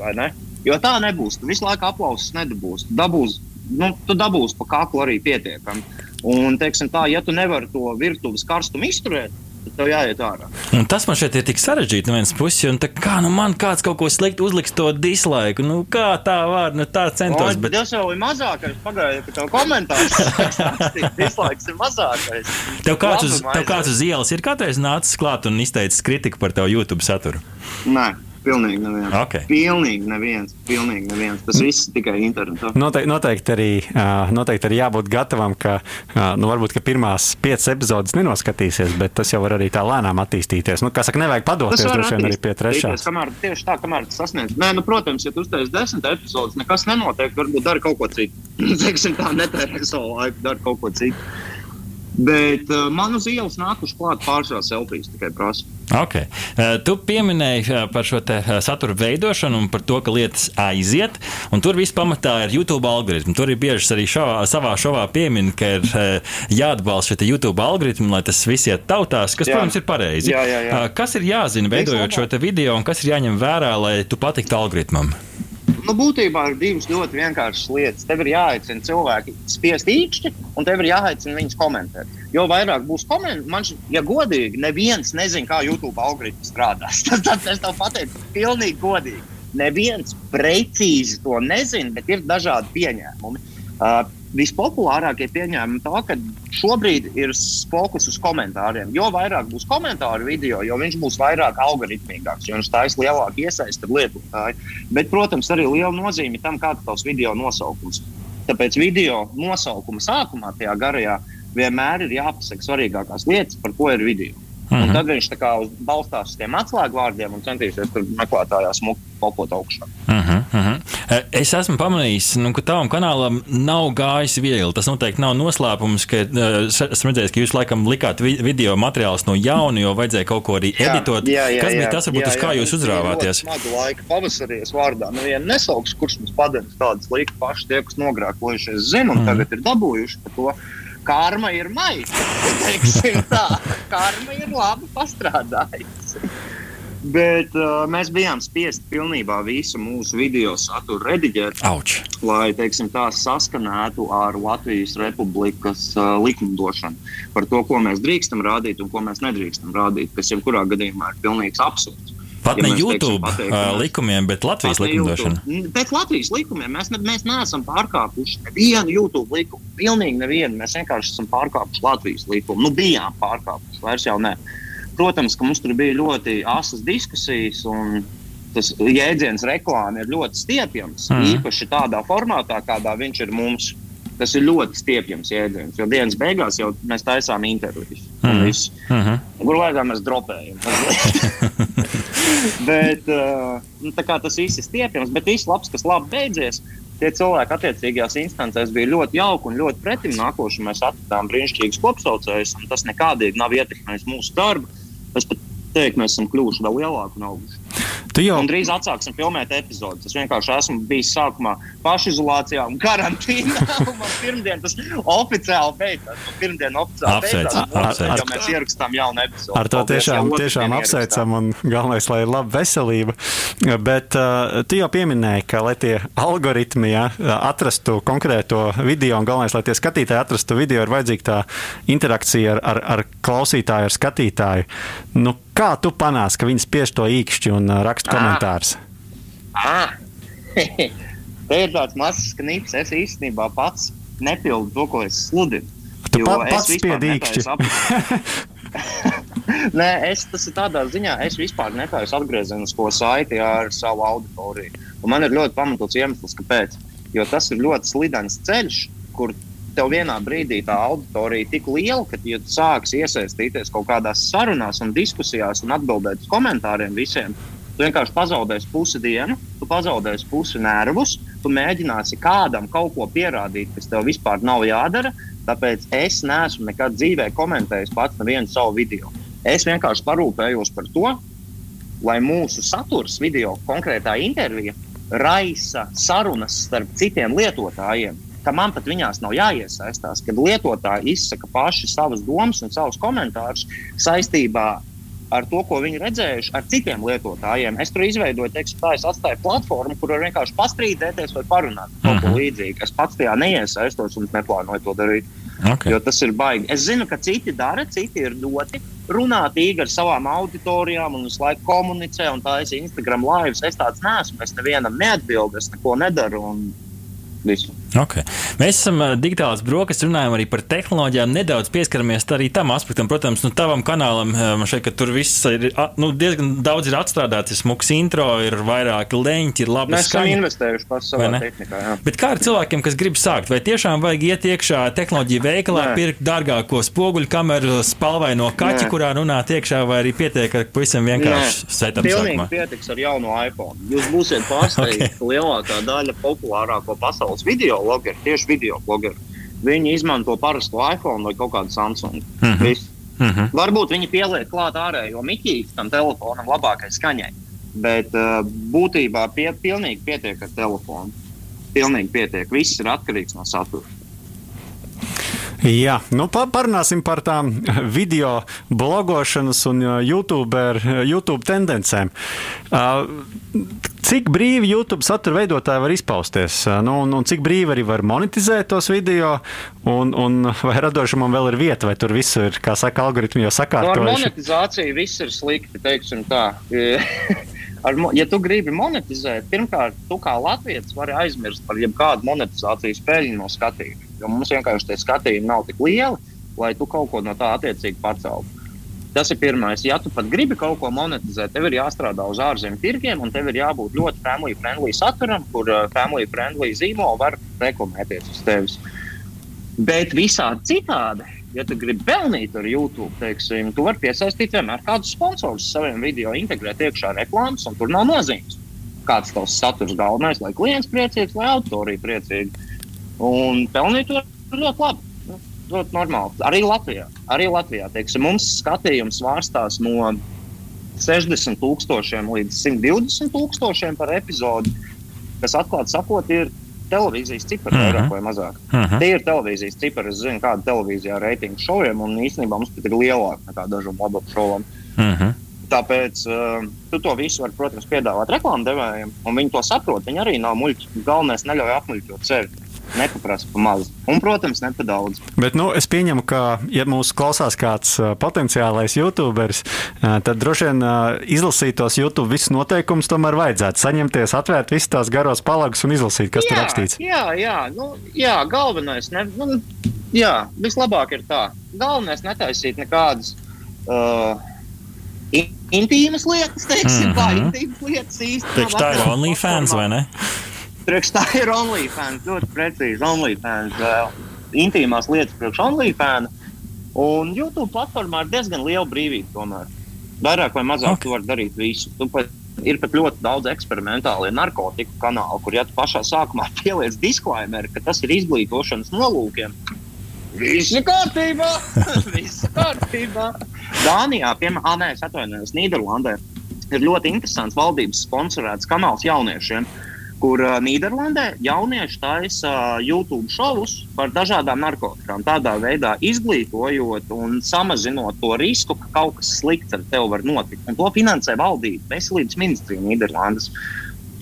Jo tā nebūs. Tu visu laiku aplausus nedabūsi. Dabūs, nu, tu dabūsi pa kaklu arī pietiekami. Un, teiksim, tā, ja tu nevari to virtuves karstumu izturēt, tev jāiet ārā. Un tas man šeit ir tik sarežģīti no vienas puses, un tā, kā nu man kāds kaut ko sliktu uzliks to dislaiku. Nu, kā tā var, nu tā centos. Bet tas jau ir mazākais. Pagaidiet, ka tev komentārs [laughs] dislaiks ir mazākais. Tev kāds, uz, tev kāds uz ielas ir kādreiz nācis klāt un izteicis kritiku par tavu YouTube saturu? Nē. Pilnīgi neviens. Okay. Pilnīgi neviens. Pilnīgi neviens. Tas viss tikai internetā. Noteikti, noteikti, arī, noteikti arī jābūt gatavam, ka nu, varbūt ka pirmās piecas epizodes nenoskatīsies, bet tas jau var arī tā lēnām attīstīties. Nu, kā saka, nevajag padoties droši vien arī pie trešās. Kamēr, tieši tā, kamēr tas sasniedz. Nē, nu, protams, ja tu uztaisīsi desmit epizodes, nekas nenotiek. Varbūt dari kaut ko citu. [laughs] Teiksim tā, netērē savu laiku, dari kaut ko citu. Bet uh, man uz ielas nākuši klāt pārsvarā selfijas tikai prasa. Okay. Uh, tu pieminēji uh, par šo satura veidošanu un par to, ka lietas aiziet. Tur viss pamatā ir YouTube algoritmi. Tur ir bieži arī šovā, savā šovā piemin, ka ir uh, jāatbalsta šie YouTube algoritmi, lai tas viss iet tautās, kas, jā. protams, ir pareizi. Jā, jā, jā. Kas ir jāzina, veidojot šo video, un kas ir jāņem vērā, lai tu patiktu algoritmam? Nu, būtībā ir divas ļoti vienkāršas lietas. Tev ir jāaicina cilvēki spiest īkšķi, un tev ir jāaicina viņus komentēt. Jo vairāk būs komentāru, man ja godīgi, neviens nezina, kā YouTube algoritms strādās. [laughs] Tas, tas es tev pateicu, pilnīgi godīgi. Neviens precīzi to nezina, bet ir dažādi pieņēmumi. Uh, vispopulārākie pieņēmumi tā, ka šobrīd ir fokus uz komentāriem. Jo vairāk būs komentāru video, jo viņš būs vairāk algoritmīgāks, jo viņš taisa lielāku iesaisti lietotāju. Bet, protams, arī liela nozīme tam, kāds ir tavs video nosaukums. Tāpēc video nosaukuma sākumā, tajā garajā, vienmēr ir jāpasaka svarīgākās lietas, par ko ir video. Mm -hmm. Un mhm. tad viņš balstās uz tiem atslēgvārdiem un centīsies tur meklētājā smuki popot augšā. Mm -hmm. Es esmu pamanījis, nu, ka tavam kanālam nav gājis viegli. Tas noteikti nav noslēpums, ka esmu redzējis, ka jūs laikam likāt video materiālus no jauna, jo vajadzēja kaut ko arī editot. Jā, jā, Kas bija tas, varbūt, jā, uz kā jā, jūs uzrāvāties? Smagu laiku pavasarī es vārdā nevienu nesauks, kurš mums padevis tādas liekas paši tie, kas nogrēkojušies zina un mm. tagad ir dabūjuši par to karma ir maisa. [laughs] karma ir labi pastrādājusi. Bet uh, mēs bijām spiesti pilnībā visu mūsu video saturu rediģēt, Auč. lai teiksim, tā saskanētu ar Latvijas Republikas uh, likumdošanu par to, ko mēs drīkstam rādīt un ko mēs nedrīkstam rādīt, kas jebkurā gadījumā ir pilnīgs absurds. Pat ja ne YouTube teiksim, uh, likumiem, bet Latvijas likumdošanu. Pēc Latvijas likumiem mēs, ne, mēs neesam pārkāpuši nevienu YouTube likumu. Pilnīgi nevienu. Mēs vienkārši esam pārkāpuši Latvijas likumu. Nu, bijām pārkāpuši, vairs jau ne. Protams, ka mums tur bija ļoti asas diskusijas. Tas jēdziens reklāma ir ļoti stiepjams. Mm. Īpaši tādā formātā, kādā viņš ir mums. Tas ir ļoti stiepjams jēdziens. Jo dienas beigās jau mēs taisām intervijas. Mm. Mm -hmm. Laikā mēs dropējam? [laughs] bet, uh, tas viss ir stiepjams, bet viss labs, kas labi beidzies. Tie cilvēki attiecīgajās instancēs bija ļoti jauki un ļoti pretim nākoši. Mēs atradām brīnišķīgus kopsaucējus, un tas nekādīgi nav ietekmējis mūsu darbu. Es pat teiktu, mēs esam kļuvuši vēl lielāki un auguši. Jau Un drīz atsāksim filmēt epizodi. Es vienkārši esmu bijis sākumā pašizolācijā un karantīnā. [laughs] un Man pirmdien tas oficiāli beidzās. Pirmdien oficiāli Apsveic, beidzās. apsveic. Mēs ierakstām jaunu epizodi. Ar to Paldies, tiešām, otru tiešām apsveicam, un galvenais, lai ir laba veselība. Bet uh, tu jau pieminēji, ka, lai tie algoritmi ja, atrastu konkrēto video, un galvenais, lai tie skatītāji atrastu video, ir vajadzīga tā interakcija ar, ar, ar klausītāju, ar skatītāju. Nu, kā tu panāc, ka viņi spiež to īkšķi un uh, raksta komentārus? Ah. [laughs] Te ir tāds mazs knips. Es īstenībā pats nepildu to, ko es sludinu. Tu pa, es pats spiedi īkšķi. [laughs] Nē, es, tas ir tādā ziņā, es vispār netaisu atgriezenisko saiti ar savu auditoriju. Un man ir ļoti pamatots iemesls, kāpēc. Jo tas ir ļoti slidens ceļš, kur tev vienā brīdī tā auditorija tik liela, ka, ja tu sāksi iesaistīties kaut kādās sarunās un diskusijās un atbildēt uz komentāriem visiem, tu vienkārši pazaudēsi pusi dienu, tu pazaudēsi pusi nervus, tu mēģināsi kādam kaut ko pierādīt, kas tev vispār nav jādara. Tāpēc es neesmu nekad dzīvē komentējis pats nevienu savu video. Es vienkārši parūpējos par to, lai mūsu saturs, video, konkrētā intervija, raisa sarunas starp citiem lietotājiem, ka man pat viņās nav jāiesaistās, kad lietotāji izsaka paši savas domas un savus komentārus saistībā ar to, ko viņi redzējuši ar citiem lietotājiem. Es tur izveidoju, teiksim, tā, es atstāju platformu, kur var vienkārši pastrīdēties vai parunāt par kaut ko līdzīgu. Es pats tajā neiesaistos un neplānoju to darīt. Okay. Jo tas ir baigi. Es zinu, ka citi dara, citi ir doti runāt īgi ar savām auditorijām un visu laiku komunicē un taisa Instagram live. Es tāds neesmu. Es nevienam neatbildu, es neko nedaru. Un visu. Okay. Mēs esam uh, digitālās brokastis, runājam arī par tehnoloģijām, nedaudz pieskaramies arī tam aspektam. Protams, nu, tavam kanālam man šeit, ka tur viss ir nu, diezgan daudz ir atstrādāts, ir smuks intro, ir vairāki leņķi, ir labi Mēs esam skaņa. investējuši pašā savā tehnikā. Jā. Bet kā ar cilvēkiem, kas grib sākt? Vai tiešām vajag iet iekšā tehnoloģiju veikalā, Nē. pirkt dārgāko spoguļu kameru, spalvaino kaķi, Nē. kurā runāt iekšā, vai arī pietiek ar pavisam vienkārši setup Pilnīgi sākumā? pietiks ar jaunu iPhone. Jūs būsiet pārsteigti, [laughs] Ok. ka lielākā daļa populārāko pasaules video blogeri, tieši video blogeri, viņi izmanto parasto iPhone vai kaut kādu Samsung. Mm -hmm. Mhm. Varbūt viņi pieliek klāt ārējo miķīti tam telefonam labākai skaņai, bet uh, būtībā pie, pilnīgi pietiek ar telefonu. Pilnīgi pietiek. Viss ir atkarīgs no satura. Jā, nu pa- parunāsim par tām video blogošanas un uh, YouTuber, YouTube tendencēm. Uh, Cik brīvi YouTube satura veidotāji var izpausties? Uh, Nu, un, un cik brīvi arī var monetizēt tos video? Un, un vai radošumam vēl ir vieta, vai tur viss ir, kā saka, algoritmi jau Nu, ar sakārtojuši? monetizāciju viss ir slikti. teiksim tā. [laughs] Ar, ja tu gribi monetizēt, pirmkārt, tu kā Latvijas vari aizmirst par jebkādu monetizācijas peļņu no skatījuma. Jo mums vienkārši tie skatījumi nav tik lieli, lai tu kaut ko no tā attiecīgi paceltu. Tas ir pirmais. Ja tu pat gribi kaut ko monetizēt, tev ir jāstrādā uz ārzemju tirgiem, un tev ir jābūt ļoti family friendly saturam, kur uh, family friendly zīmoli var reklamēties uz tevis. Bet visādi citādi, ja tu gribi pelnīt ar YouTube, teiksim, tu vari piesaistīt vienmēr kādus sponsorus saviem video, integrēt iekšā reklāmas, un tur nav nozīmes. Kāds tavs saturs galvenais, lai klients priecīgs, lai auditorija priecīga. Un pelnīt to ļoti labi. Nu, Ļoti normāli. Arī Latvijā. Arī Latvijā teiksim, mums skatījums svārstās no 60 tūkstošiem līdz 120 tūkstošiem par epizodi, kas atklāti sakot, ir televīzijas cipari Mhm. vairāk vai mazāk. Mhm. Tie ir televīzijas cipari. Es zinu, kāda televīzijā reitingu šoviem, un īstenībā mums pat ir lielāka nekā dažiem labam šovam. Mhm. Tāpēc uh, tu to visu vari, protams, piedāvāt reklāmdevējiem, un viņi to saprot. Viņi arī nav muļķi. Galvenais neļauj apmuļķot sevi. Nepaprasa pa maz. Un, protams, ne pa daudz. Bet nu, es pieņemu, ka, ja mūsu klausās kāds uh, potenciālais youtuberis, uh, tad droši vien uh, izlasīt tos YouTube visus noteikumus tomēr vajadzētu. Saņemties, atvērt visas tās garos palagus un izlasīt, kas tur rakstīts. Jā, jā, nu, jā galvenais. Ne, nu, jā, vislabāk ir tā. Galvenais netaisīt nekādas uh, in- intīmas lietas, teiksim, mm -hmm. tā Mhm. intīmas lietas īstenībā. Priekš tā ir OnlyFans vai ne? Priekš tā ir OnlyFans. Ļoti precīzi OnlyFans. Uh, intīmās lietas priekš OnlyFans. Un YouTube platformā ir diezgan liela brīvība. Tomēr. Vairāk vai mazāk Ok. okay. tu vari darīt visu. Pat, ir pat ļoti daudz eksperimentālu narkotiku kanālu, kur ja tu pašā sākumā [laughs] pieliec disklaimeru, ka tas ir izglītošanas nolūkiem. Viss ir kārtībā! [laughs] Viss ir kārtībā! Dānijā, piemēram, nē, es atvainojos, Nīderlandē ir ļoti interesants valdības sponsorēts kanāls jauniešiem, kur uh, Nīderlandē jaunieši taisa uh, YouTube šovus par dažādām narkotikām. Tādā veidā izglītojot un samazinot to risku, ka kaut kas slikts ar tevi var notikt. Un to finansē valdība, veselības ministrija Nīderlandes.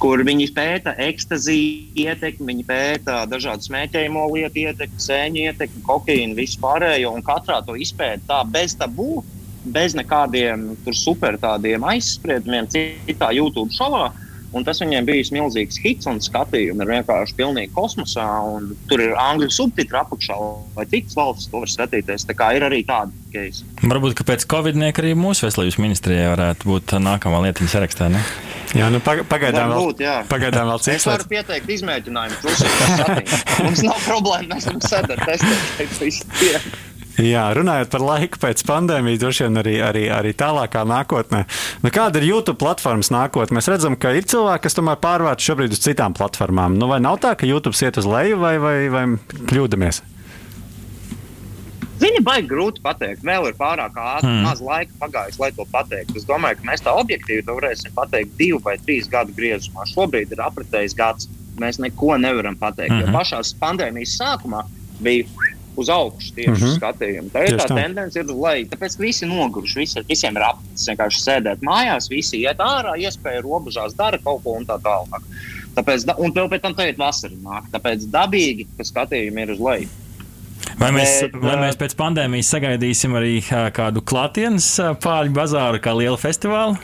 Kur viņi pēta ekstaziju ietekmi, viņi pēta dažādu smēķējumu lietu ietekmi, sēņu ietekmi, kokaīnu, visu pārējo. Un katrā to izpēta tā bez tabū, bez nekādiem super tādiem aizspriedumiem, citā YouTube šovā. Un tas viņiem bija milzīgs hits un skatījumi ir vienkārši pilnīgi kosmosā. Tur ir angļu subtitri apakšā, vai citas valstis to var skatīties. Tā kā ir arī tāda keisa. Varbūt, ka pēc Covid-19 arī mūsu veselības ministrijai varētu būt nākamā lietiņa sarakstā. Ne? Jā, nu pagaidām vēl, būt, jā. pagaidām vēl cits. Es varu pieteikt izmēģinājumu. Mums nav problēma, mēs varam sēdēt, testēt. Jā, runājot par laiku pēc pandēmijas, droši vien arī, arī, arī tālākā nākotnē. Nu, kāda ir YouTube platformas nākotne? Mēs redzam, ka ir cilvēki, kas tomēr pārvērš šobrīd uz citām platformām. Nu, vai nav tā, ka YouTube iet uz leju vai, vai, vai kļūdamies? Zini, baigi grūti pateikt. Vēl ir pārāk ātri, hmm. maz laika pagājis, lai to pateiktu. Es domāju, ka mēs tā objektīvi to varēsim pateikt divu vai trīs gadu griezumā. Šobrīd ir apritējis gads. Mēs neko nevaram pateikt. Hmm. Jo pašā pandēmijas sākumā bija uz augšu tieši mm -hmm. skatījumu. Tā ir tā, tā tendence, ir uz leju. Tāpēc visi noguruši, visi, visiem ir apnicis vienkārši sēdēt mājās, visi iet ārā, iespēja robežās, dara kaut ko un tā tālāk. Tāpēc, un vēl pēc tam teikt, vasarā nāk. Tāpēc dabīgi, ka skatījumi ir uz leju. Vai mēs, vai mēs pēc pandēmijas sagaidīsim arī kādu klātienes pāri bazāru, kā lielu festivālu?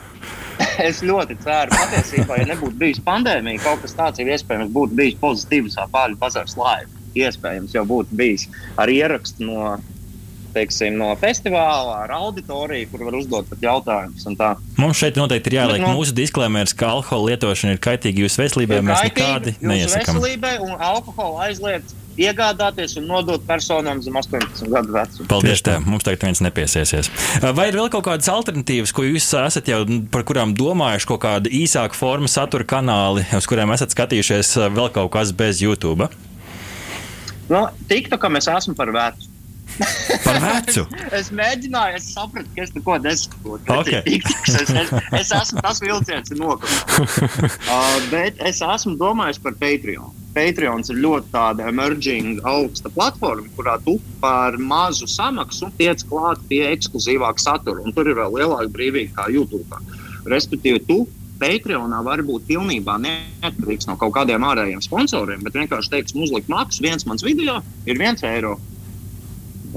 [laughs] es ļoti ceru, patiesībā, ja nebūtu bijusi pandēmija, kaut kas tāds jau iespējams būtu bijis pozitīvs pāri bazāru slāņu iespējams jau būtu bijis ar ierakstu no, teiksim, no festivāla, ar auditoriju, kur var uzdot pat jautājumus. Mums šeit noteikti ir jāliek Bet, nu, mūsu disklēmērs, ka alkohola lietošana ir kaitīga jūsu veselībai. Mēs nekādi neiesakām. Veselībai un alkohola aizliegts iegādāties un nodot personām zem 18 gadu vecuma. Paldies, tev. Mums tagad viens nepiesiesies. Vai ir vēl kaut kādas alternatīvas, ko jūs esat jau par kurām domājuši, kaut kāda īsāka forma satura kanāli, uz kuriem esat skatījušies vēl kaut kas bez YouTube? Nu, TikTokam es esmu par vecu. Par vecu? [laughs] es mēģināju, es sapratu, ka es neko nesaprotu. Okay. Es, es, es esmu tas vilciens, kas nokāpts. [laughs] uh, bet es esmu domājis par Patreon. Patreons ir ļoti tāda emerging, augsta platforma, kurā tu par mazu samaksu tiec klāt pie ekskluzīvāka satura. Tur ir vēl lielāka brīvība kā YouTube. Respektīvi, tu Patreonā var būt pilnībā neatkarīgs no kaut kādiem ārējiem sponsoriem, bet vienkārši teiks, uzlikt maksu, viens mans video ir viens eiro.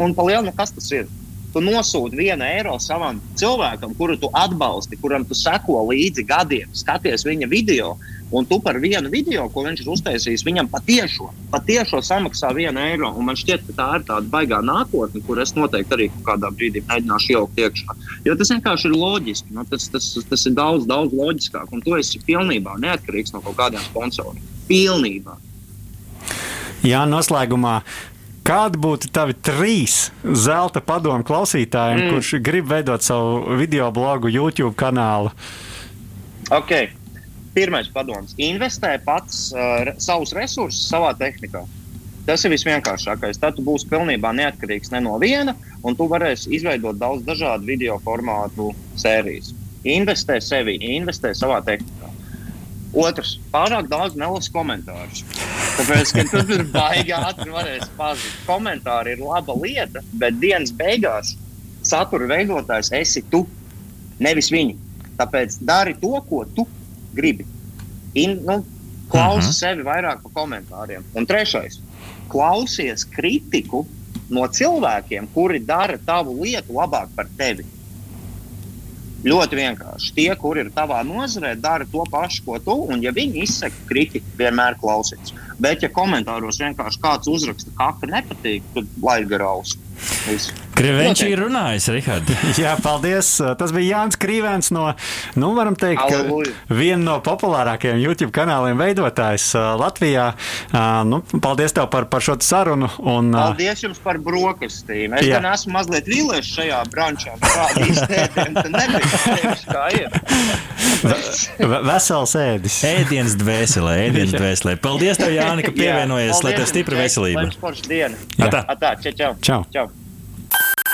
Un palielina, kas tas ir? Tu nosūti vienu eiro savam cilvēkam, kuru tu atbalsti, kuram tu seko līdzi gadiem, skaties viņa video, Un tu par vienu video, ko viņš ir uztaisījis, viņam patiešo, patiešo samaksā vienu eiro. Un man šķiet, ka tā ir tāda baigā nākotne, kur es noteikti arī kādā brīdī mēģināšu ielikt iekšā. Jo tas vienkārši ir loģiski. Nu, tas, tas, tas ir daudz, daudz loģiskāk. Un tu esi pilnībā neatkarīgs no kaut kādiem sponsoriem. Pilnībā. Jā, noslēgumā. Kādi būtu tavi trīs zelta padomu klausītājiem, mm. kurš grib veidot savu video blogu, YouTube kanālu? Okay. Pirmais padoms - investē pats uh, savus resursus savā tehnikā. Tas ir visvienkāršākais. Tad tu būsi pilnībā neatkarīgs ne no viena, un tu varēsi izveidot daudz dažādu video formātu sērijas. Investē sevi, investē savā tehnikā. Otrs - pārāk daudz nelasu komentārus. Tāpēc, ka tur ir baigi ātri varēs pazīt. Komentāri ir laba lieta, bet dienas beigās satura veidotājs esi tu, nevis viņi. Tāpēc dari to, ko tu gribi. In, nu, klausi uh mhm. -huh. sevi vairāk par komentāriem. Un trešais - klausies kritiku no cilvēkiem, kuri dara tavu lietu labāk par tevi. Ļoti vienkārši. Tie, kur ir tavā nozarē, dara to pašu, ko tu, un ja viņi izsaka kritiku, vienmēr klausies. Bet, ja komentāros vienkārši kāds uzraksta, ka nepatīk, tad lai garausi. Krivēns ir runājis, Rihard. [laughs] Jā, paldies. Tas bija Jānis Krīvens no, nu, varam teikt, viena no populārākajiem YouTube kanāliem veidotājs Latvijā. Nu, paldies tev par, par šo sarunu. Un, paldies jums par brokastīm. Es gan esmu mazliet vīlies šajā brančā. Kāda iztētiem, tad nebija kā ir. Vesels ēdis. Ēdienas dvēselē, ēdienas dvēselē. Paldies tev, Jāni, ka pievienojies, lai tev stipra veselība. Atā. Atā, čau, čau. čau. čau.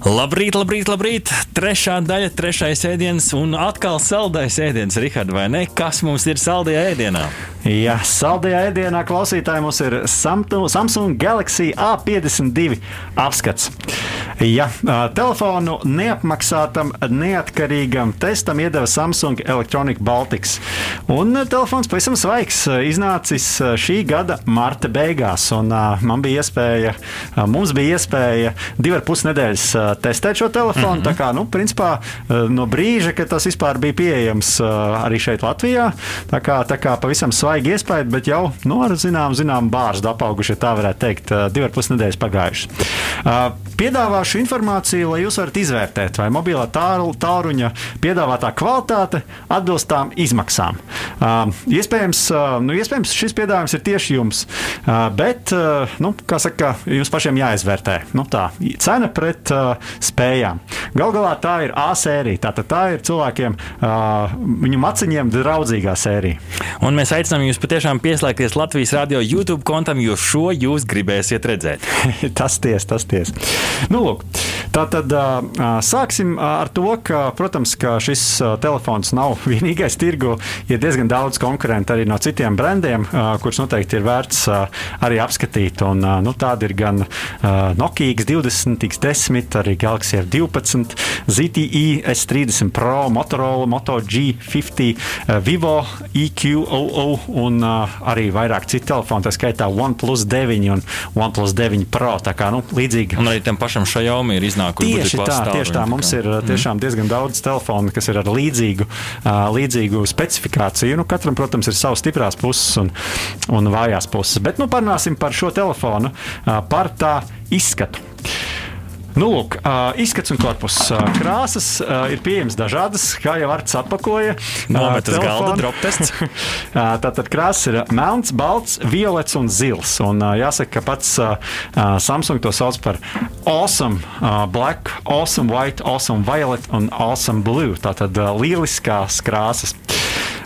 Labrīt, labrīt, labrīt! Trešā daļa, trešais ēdiens un atkal saldais ēdiens, Rihard, vai ne? Kas mums ir saldajā ēdienā? Jā, saldajā ēdienā klausītāji mums ir Samsung Galaxy A52 apskats. Ja telefonu neapmaksātam, neatkarīgam testam iedeva Samsung Electronic Baltics. Un telefons pavisam svaigs, iznācis šī gada marta beigās. Un, man bija iespēja, mums bija iespēja divi ar pus nedēļas testēt šo telefonu. Mm -hmm. Tā kā, nu, principā, uh, no brīža, kad tas vispār bija pieejams uh, arī šeit Latvijā, tā kā, tā kā pavisam svaigi iespēja, bet jau nu, ar zināmu, zināmu bārstu apauguši, tā varētu teikt, uh, divi ar pus nedēļas pagājušas. Piedāvāšu informāciju, lai jūs varat izvērtēt, vai mobilā tālruņa piedāvātā kvalitāte atbilst tām izmaksām. Iespējams, nu, iespējams, šis piedāvājums ir tieši jums, bet, nu, kā saka, jums pašiem jāizvērtē. Nu, tā cena pret uh, spējām. Galu galā tā ir A sērija. Tātad tā ir cilvēkiem, uh, viņu maciņiem draudzīgā sērija. Un mēs aicinām jūs patiešām pieslēgties Latvijas radio YouTube kontam, jo šo jūs gribēsiet redzēt. [laughs] tas ties, tas ties. Nu, lūk, tā tad uh, sāksim ar to, ka, protams, ka šis telefons nav [laughs] vienīgais tirgu. Ir diezgan daudz konkurentu arī no citiem brandiem, uh, kurus noteikti ir vērts arī apskatīt. Un, nu, tādi ir gan Nokia X20, X10, arī Galaxy F12, ZTE S30 Pro, Motorola Moto G50, uh, Vivo EQOO un arī vairāk citu telefonu, tā skaitā OnePlus 9 un OnePlus 9 Pro. Tā kā nu, līdzīgi. Un arī tam pašam Xiaomi ir iznākuši tieši tā, tieši tā. Mums ir mm. tiešām diezgan daudz telefonu, kas ir ar līdzīgu, uh, līdzīgu specifikāciju. Nu, katram, protams, ir savas stiprās puses un, un vājās puses. Bet nu, parunāsim par šo telefonu, uh, par tā izskatu. Nu, lūk, izskats un korpus. Krāsas ir pieejamas dažādas, kā jau Arts atpakoja. Nometas galda droptests. [laughs] tātad krāsas ir melns, balts, violets un zils. Un, jāsaka, ka pats Samsung to sauc par awesome black, awesome white, awesome violet un awesome blue. Tātad lieliskās krāsas.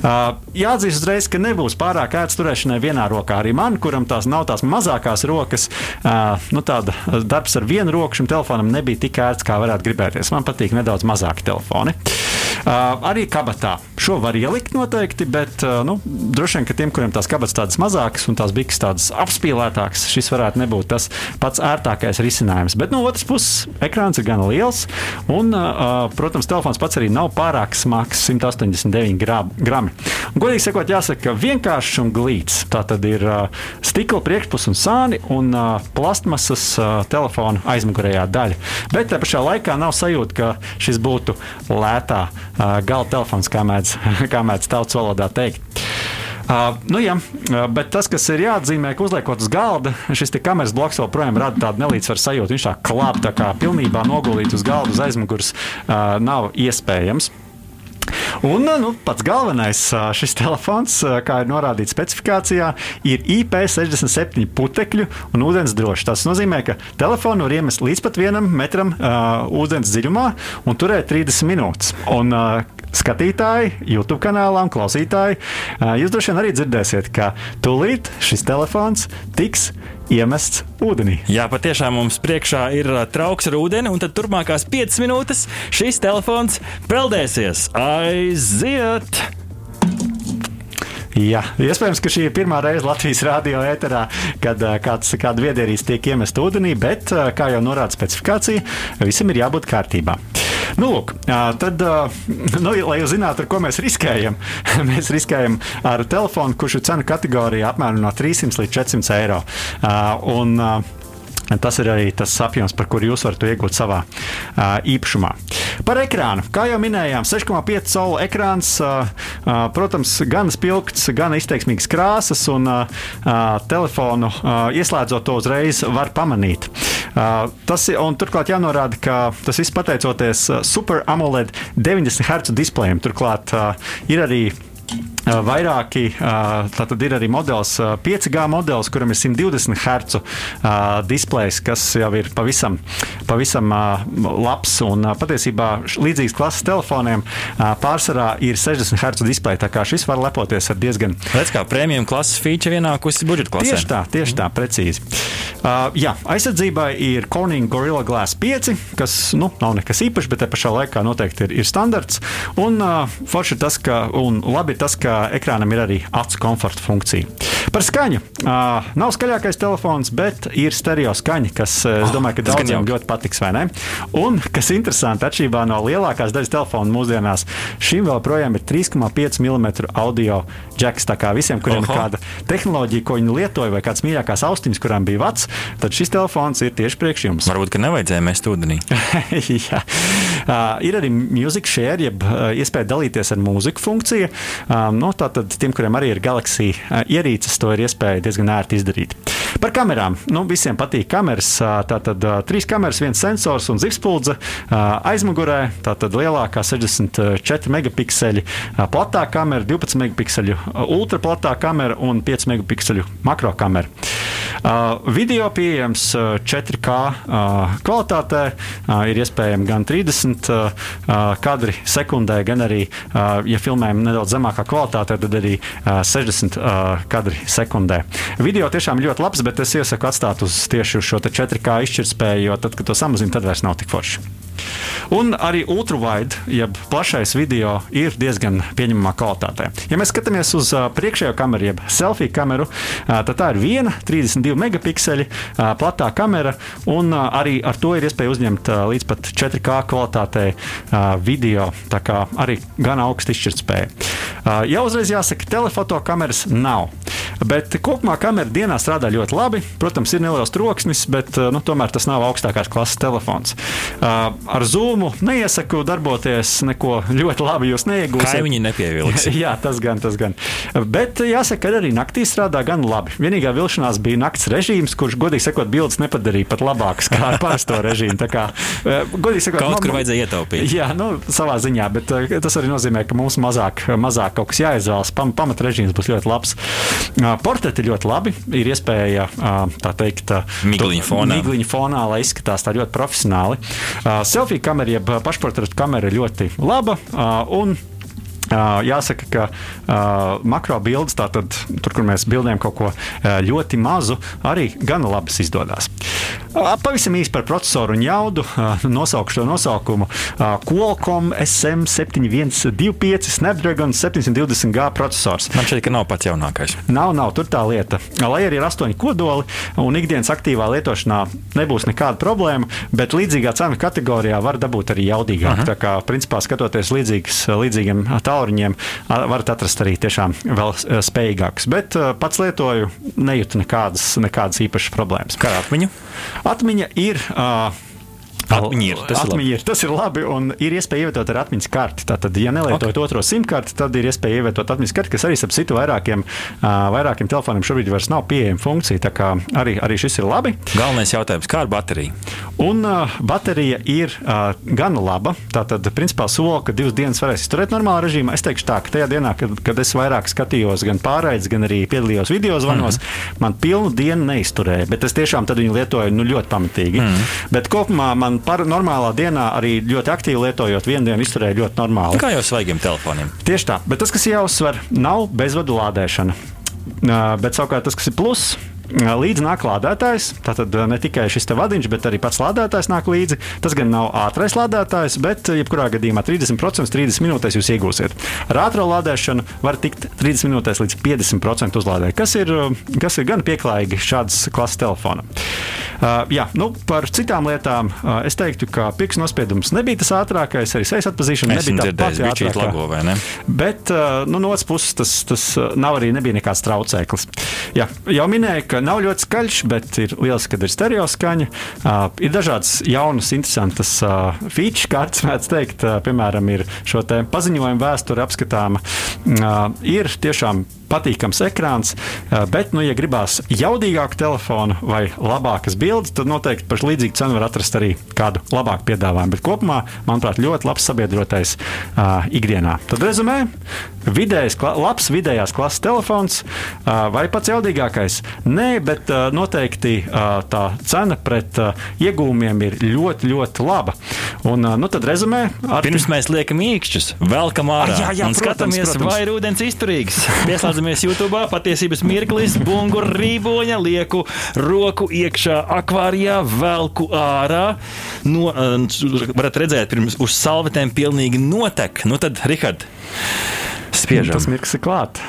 Uh, jāatzīst uzreiz, ka nebūs pārāk ērts turēšanai vienā rokā. Arī man, kuram tās nav tās mazākās rokas, uh, nu, tāda darbs ar vienu roku šim telefonam nebija tik ērts, kā varētu gribēties. Man patīk nedaudz mazāki telefoni. Uh, arī kabatā. Šo var ielikt noteikti, bet uh, nu, droši vien, ka tiem, kuriem tās kabatas tādas mazākas un tās biks tādas apspīlētākas, šis varētu nebūt tas pats ērtākais risinājums. Bet no otras puses, ekrāns ir gan liels, un, uh, protams, telefons pats arī nav pārāk smags - 189 grami. Godīgi sakot, jāsaka, ka vienkāršs un glīts. Tā tad ir uh, stikla priekšpuse un sāni un uh, plastmasas uh, telefona aizmugurējā daļa. Bet te pašā laikā nav sajūta, ka šis būtu lētā uh, gala telefons, kā mēdz, [laughs] kā mēdz tautas valodā teikt. Uh, nu, jā, bet tas, kas ir jāatzīmē, ka uzliekot uz galda, šis kameras bloks joprojām rada tādu nelīdzsvaru sajūtu. Viņš tā klāp, tā kā pilnībā nogulīt uz galda, uz aizmugures uh, nav iespējams. Un nu, pats galvenais šis telefons, kā ir norādīts specifikācijā, ir IP67 putekļu un ūdens drošs. Tas nozīmē, ka telefonu var iemest līdz pat vienam metram uh, ūdens dziļumā un turēt 30 minūtes. Un, uh, skatītāji, YouTube kanālā un klausītāji, jūs droši vien arī dzirdēsiet, ka tūlīt šis telefons tiks iemests ūdenī. Jā, patiešām mums priekšā ir trauks ar ūdeni, un tad turpmākās 5 minūtes šis telefons peldēsies. Aiziet! Jā, iespējams, ka šī ir pirmā reize Latvijas radio ēterā, kad kāds, kāda viedierīs tiek iemest ūdenī, bet, kā jau norāda specifikācija, visam ir jābūt kārtībā. Nu, lūk, tad, [laughs] nu, lai jūs zinātu, ar ko mēs riskējam, [laughs] mēs riskējam ar telefonu, kurš ir cenu kategorijā apmēram no 300 līdz 400 eiro. Un, Tas ir arī tas apjoms, par kuru jūs varat iegūt savā uh, īpašumā. Par ekrānu. Kā jau minējām, 6,5 colu ekrāns, uh, uh, protams, gan spilgts, gan izteiksmīgs krāsas, un uh, telefonu uh, ieslēdzot to uzreiz var pamanīt. Uh, tas ir, turklāt jānorāda, ka tas viss pateicoties Super AMOLED 90 Hz displejam. Turklāt uh, ir arī Vairāki, tātad ir arī modelis, 5G modelis, kuram ir 120 Hz displejs, kas jau ir pavisam, pavisam labs. Un patiesībā līdzīgs klases telefoniem pārsvarā ir 60 Hz displeja. Tā kā šis var lepoties ar diezgan. Redz, kā prēmijuma klases feature ienākusi budžeta klasē. Tieši tā, tieši tā, precīzi. Uh, jā, aizsardzībai ir Corning Gorilla Glass 5, kas nu, nav nekas īpašs, bet te pašā laikā noteikti ir, ir standarts. Un uh, forši tas, ka, un labi tas, ka ekrānam ir arī acu komforta funkcija. Par skaņu. Uh, nav skaļākais telefons, bet ir stereo skaņa, kas, es domāju, ka daudziem ļoti patiks, vai ne? Un, kas interesanti, atšķirībā no lielākās daļas telefonu mūsdienās, šim vēl projām ir 3,5 mm audio jacks. Tā kā visiem, kuriem Oho. ir kāda tehnoloģija, ko viņi lietoja, vai kāds mīļākās austiņas, kurām bija vats, tad šis telefons ir tieši priekš jums. Varbūt, ka nevajadzēja mest ūdenī. [laughs] Jā. Uh, ir arī music share, jeb uh, iespēja dalīties ar mūziku funkciju. Uh, no, tātad tiem, kuriem arī ir Galaxy uh, ierīces, to ir iespēja diezgan ērti izdarīt. Par kamerām. Nu, visiem patīk kameras. Tātad uh, trīs kameras, viens sensors un zivspuldze uh, aizmugurē. Tātad lielākā 64 megapikseli uh, platā kamera, 12 megapikseli ultraplatā kamera un 5 megapikseli makro kamera. Uh, video pieejams 4K uh, kvalitātē, uh, ir iespējams gan 30 kadri sekundē, gan arī, ja filmējam nedaudz zemākā kvalitātē, tad arī 60 kadri sekundē. Video tiešām ļoti labs, bet es iesaku atstāt uz tieši uz šo 4K izšķirtspēju, jo tad, kad to samazina, tad vairs nav tik forši. Un arī ultravide, jeb plašais video, ir diezgan pieņemamā kvalitātē. Ja mēs skatāmies uz priekšējo kameru, jeb selfiju kameru, tad tā ir viena 32 megapikseli platā kamera, un arī ar to ir iespēja uzņemt līdz pat 4K kvalitātei uh, video. Tā kā arī gan augsta izšķirtspēja. Jau uzreiz jāsaka, telefoto kameras nav. Bet kopumā kamera dienā strādā ļoti labi. Protams, ir neliels troksnis, bet nu, tomēr tas nav augstākās klases telefons. Ar zūmu neiesaku darboties, neko ļoti labi jūs neiegūsiet. Kā viņi nepievilks? [laughs] Jā, tas gan, tas gan. Bet jāsaka, ka arī naktī strādā gan labi. Vienīgā vilšanās bija nakts režīms, kurš, godīgi sakot, bildes nepadarīja pat labākas kā ar parasto režīmu. Tā kā, godīgi sakot, kaut man, kur vajadzēja ietaupīt. Jā, nu, savā ziņā, bet tas arī nozīmē, ka mums mazāk, mazāk kaut kas jāizvēlas. Pam, pamat režīms būs ļoti labs. Portreti ļoti labi. Ir iespēja tā teikt, migliņa fonā. Migliņa fonā, lai izskatās tā ļoti profesionāli. Selfija kamera, jeb pašportreta kamera ir ļoti laba. Un Jāsaka, ka uh, makro bildes, tātad tur, kur mēs bildējam kaut ko ļoti mazu, arī gana labi izdodas. Uh, pavisam īsi par procesoru un jaudu. Uh, nosaukšu to nosaukumu. Uh, Qualcomm SM7125 Snapdragon 720G processors. Man šķiet, ka nav pats jaunākais. Nav, nav, tur tā lieta. Lai arī ir astoņi kodoli un ikdienas aktīvā lietošanā nebūs nekāda problēma, bet līdzīgā cenu kategorijā var dabūt arī jaudīgāk. Uh -huh. Tā kā, principā, skatoties līdzīgas, līdzīgiem tauriņiem, varat atrast arī tiešām vēl spējīgākus. Bet pats lietoju, nejūtu nekādas, nekādas īpašas problēmas. Kā atmiņu? Atmiņa ir. Uh, Atmiņa ir. Tas, atmiņa ir, tas ir labi. Un ir iespēja ievietot ar atmiņas karti. Tātad, ja nelietojat okay. otro simtkarti, tad ir iespēja ievietot atmiņas karti, kas arī ap citu vairākiem, vairākiem telefoniem šobrīd vairs nav pieejama funkcija. Tā kā arī, arī šis ir labi. Galvenais jautājums, kā ar bateriju? Un uh, baterija ir uh, gan laba. Tātad, principā, soli, ka divas dienas varēs izturēt normālā režīmā. Es teikšu tā, ka tajā dienā, kad, kad es vairāk skatījos gan pārraides, gan arī piedalījos video zvanos, mm man pilnu dienu neizturēja. Bet es tiešām viņu lietoju nu, ļoti pamatīgi. Mm. Bet kopumā man par normālā dienā arī ļoti aktīvi lietojot, vienu dienu izturēja ļoti normāli. Kā jau svaigiem telefoniem? Tieši tā, bet tas, kas jāuzsver, nav bezvadu lādēšana. Bet savukārt tas, kas ir pluss, Līdzi nāk lādētājs. Tātad ne tikai šis vadiņš, bet arī pats lādētājs nāk līdzi. Tas gan nav ātrais lādētājs, bet jebkurā gadījumā 30% 30 minūtēs jūs iegūsiet. Ar ātrā lādēšanu var tikt 30 minūtēs līdz 50% uzlādēt, kas ir, kas ir gan pieklājīgi šādas klases telefonam. Uh, jā, nu, par citām lietām uh, es teiktu, ka pirksts nospiedums nebija tas ātrākais, arī sejas atpazīšana nebija tā pati ātrākā. Ne? Bet uh, nu, no otras puses tas, tas nav arī nebija nekāds traucēklis. Jā, jau minēju, ka nav ļoti skaļš, bet ir liels, kad ir stereo skaņa. Uh, ir dažādas jaunas, interesantas uh, feature kārtas, mēdz teikt. Uh, piemēram, ir šo paziņojumu vēsture apskatāma. Uh, ir tiešām patīkams ekrāns, bet, nu, ja gribās jaudīgāku telefonu vai labākas bildes, tad noteikti par līdzīgu cenu var atrast arī kādu labāku piedāvājumu. Bet kopumā, manuprāt, ļoti labs sabiedrotais uh, ikdienā. Tad rezumē, vidējais, labs vidējās klases telefons uh, vai pats jaudīgākais? Nē, bet uh, noteikti uh, tā cena pret uh, iegūmiem ir ļoti, ļoti laba. Un, uh, nu, tad rezumē, ar... pirms mēs liekam īkšķus, velkam ārā jā, jā, un protams, skatāmies, protams. vai ir ūdens izturīgs. [laughs] Pieslēdzamies YouTube, patiesības mirklis, bungu rīboņa, lieku roku iekšā akvārijā, velku ārā. No, uh, varat redzēt, pirms uz salvetēm pilnīgi notek. Nu tad, Rihard, spiežam. Tas mirklis ir klāts.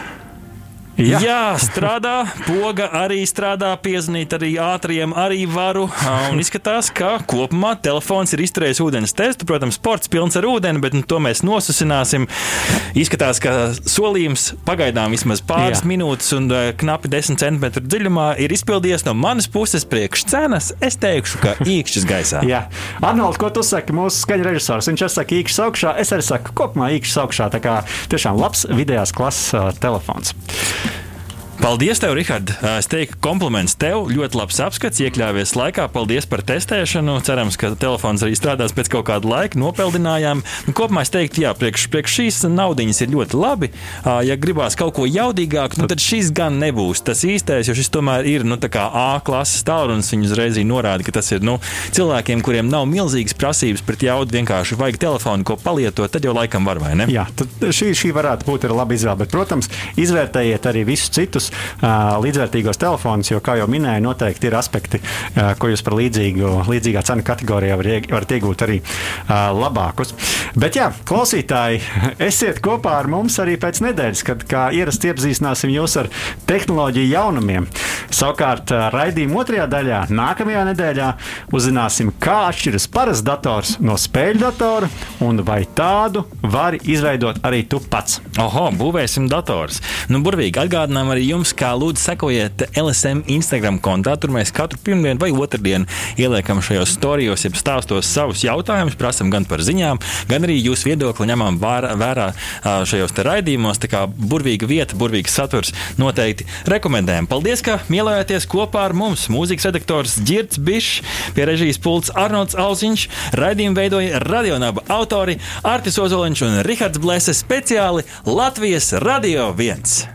Jā. Jā, strādā. Poga arī strādā, piezvanīt arī ātriem, arī varu. Un izskatās, ka kopumā telefons ir izturējis ūdens testu. Protams, sports pilns ar ūdeni, bet nu, to mēs nosusināsim. Izskatās, ka solījums pagaidām vismaz pāris Jā. minūtes un uh, knapi 10 centimetru dziļumā ir izpildījies no manas puses priekš cenas. Es teikšu, ka īkšķis gaisā. Jā, Arnolds, ko tu saki? Mūsu skaņa režisors. Viņš saka, īkšķis augšā. Es arī saku, kopumā īkšķis augšā. Tā kā tiešām labs vidējās klases uh, telefons. Paldies, tev, Rihard. Es teiktu, kompliments tev. Ļoti labs apskats, iekļāvies laikā. Paldies par testēšanu. Cerams, ka telefons arī strādās pēc kaut kāda laika. Nopeldinājām. Nu, kopumā es teiktu, jā, priekš, priekš šīs naudiņas ir ļoti labi. Ja gribās kaut ko jaudīgāku, nu, tad šis gan nebūs tas īstais, jo šis tomēr ir nu, A klases tālrunis. Viņi uzreiz norāda, ka tas ir nu, cilvēkiem, kuriem nav milzīgas prasības pret jaudu, vienkārši vajag telefonu, ko palietot. Tad jau laikam var, vai ne? Jā, šī, šī varētu būt laba izvēle. Bet, protams, izvērtējiet arī visus citus līdzvērtīgos telefonus, jo, kā jau minēju, noteikti ir aspekti, ko jūs par līdzīgu, līdzīgā cenu kategorijā varat iegūt arī labākus. Bet, jā, klausītāji, [laughs] esiet kopā ar mums arī pēc nedēļas, kad, kā ierasts, iepazīstināsim jūs ar tehnoloģiju jaunumiem. Savukārt, raidījuma otrajā daļā, nākamajā nedēļā, uzzināsim, kā atšķiras parasts dators no spēļu datora un vai tādu vari izveidot arī tu pats. Oho, būvēsim dators. Nu, burvīgi atgādinām arī jums, kā lūdzu sekojiet LSM Instagram kontā. Tur mēs katru pirmdienu vai otrdienu ieliekam šajos storijos, jeb stāstos savus jautājumus, prasam gan par ziņām, gan arī jūsu viedokli ņemam vērā šajos raidījumos. Tā kā burvīga vieta, burvīgs saturs noteikti rekomendējam. Paldies, ka mielājāties kopā ar mums. Mūzikas redaktors Girts Bišs, pie režijas pults Arnolds Auziņš, raidījumu veidoja radionāba autori Artis Ozoliņš un Rihards Blēse speciāli Latvijas Radio 1.